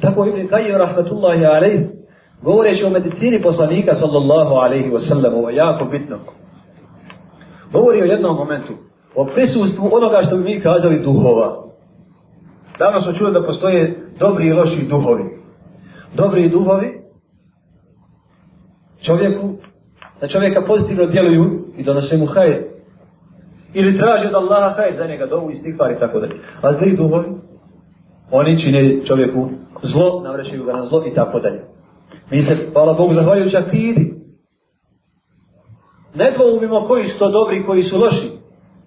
Tako Ibn Kajir, rahmetullahi alaih, govoreći o medicini poslanika, sallallahu alaihi wa sallam, ovo je jako bitno. Govori o jednom momentu, o prisustvu onoga što bi mi kazali duhova. Danas smo čuli da postoje dobri i loši duhovi. Dobri duhovi čovjeku, na čovjeka pozitivno djeluju i donose mu hajr. Ili traže od Allaha hajr za njega, dovu i stikvar i tako dalje. A zli duhovi, oni čine čovjeku zlo, navrećuju ga na zlo i tako dalje. Mi se, hvala Bogu, zahvaljujući akidi. Ne dvoumimo koji su to dobri koji su loši.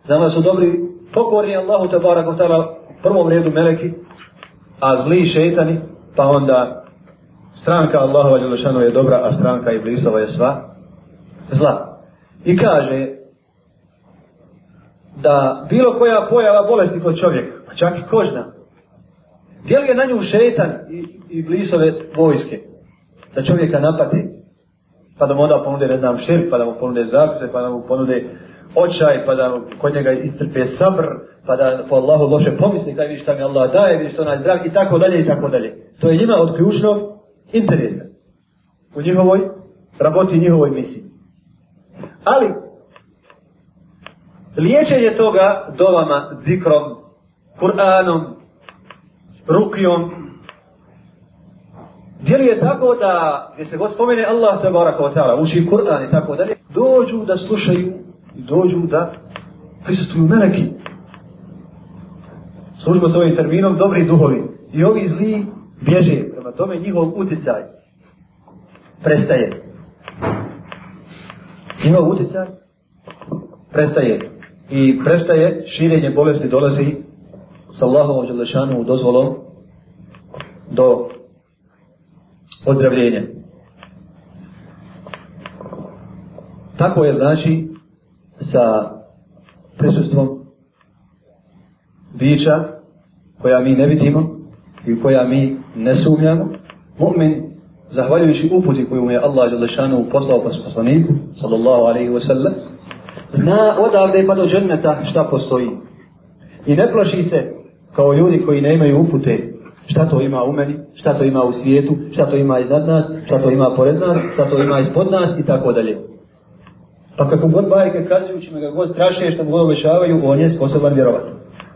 Znamo su dobri pokorni Allahu te barak otala u prvom redu meleki, a zli šetani, pa onda stranka Allahova Đelešanova je dobra, a stranka i blisova je sva zla. I kaže da bilo koja pojava bolesti kod čovjeka, pa čak i kožna, Je li je na nju šetan i, i blisove vojske da čovjeka napati? Pa da mu onda ponude, ne znam, šir, pa da mu ponude zarce, pa da mu ponude očaj, pa da kod njega istrpe sabr, pa da po Allahu loše pomisli, daj vidi šta mi Allah daje, vidi što onaj zdrav, i tako dalje, i tako dalje. To je njima od ključnog interesa u njihovoj raboti, njihovoj misiji. Ali, liječenje toga dovama, zikrom, Kur'anom, rukijom. Gdje li je tako da, gdje se god spomene Allah te baraka wa ta'ala, uči Kur'an i tako dalje, dođu da slušaju i dođu da prisustuju meleki. Služimo s ovim terminom, dobri duhovi. I ovi zli bježe, prema tome njihov uticaj prestaje. Njihov uticaj prestaje. I prestaje širenje bolesti dolazi sa Allahom ođelešanu dozvolom do ozdravljenja. Tako je znači sa prisustvom bića koja mi ne vidimo i koja mi ne sumljamo. Mu'min, zahvaljujući uputi koju mu je Allah Đelešanu poslao pa poslaniku, sallallahu alaihi wa sallam, zna odavde pa do dženneta šta postoji. I ne plaši se kao ljudi koji ne imaju upute, šta to ima u meni, šta to ima u svijetu, šta to ima iznad nas, šta to ima pored nas, šta to ima ispod nas i tako dalje. Pa kako god bajke kazuju, čime ga god straše, što god obješavaju, on je sposoban vjerovati.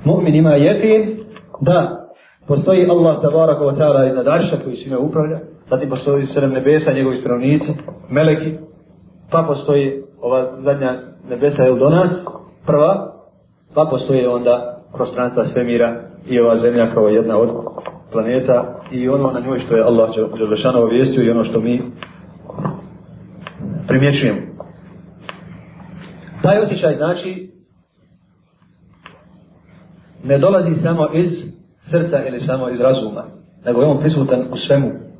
Mu'min ima jefin da postoji Allah tabarak wa ta'ala iznad arša koji svime upravlja, zatim postoji sredem nebesa, njegovi stranice, meleki, pa postoji ova zadnja nebesa je do nas, prva, pa postoje onda prostranstva svemira i ova zemlja kao jedna od planeta i ono na njoj što je Allah Đelešano ovijestio i ono što mi primjećujemo. Taj osjećaj znači ne dolazi samo iz srca ili samo iz razuma, nego je on prisutan u svemu,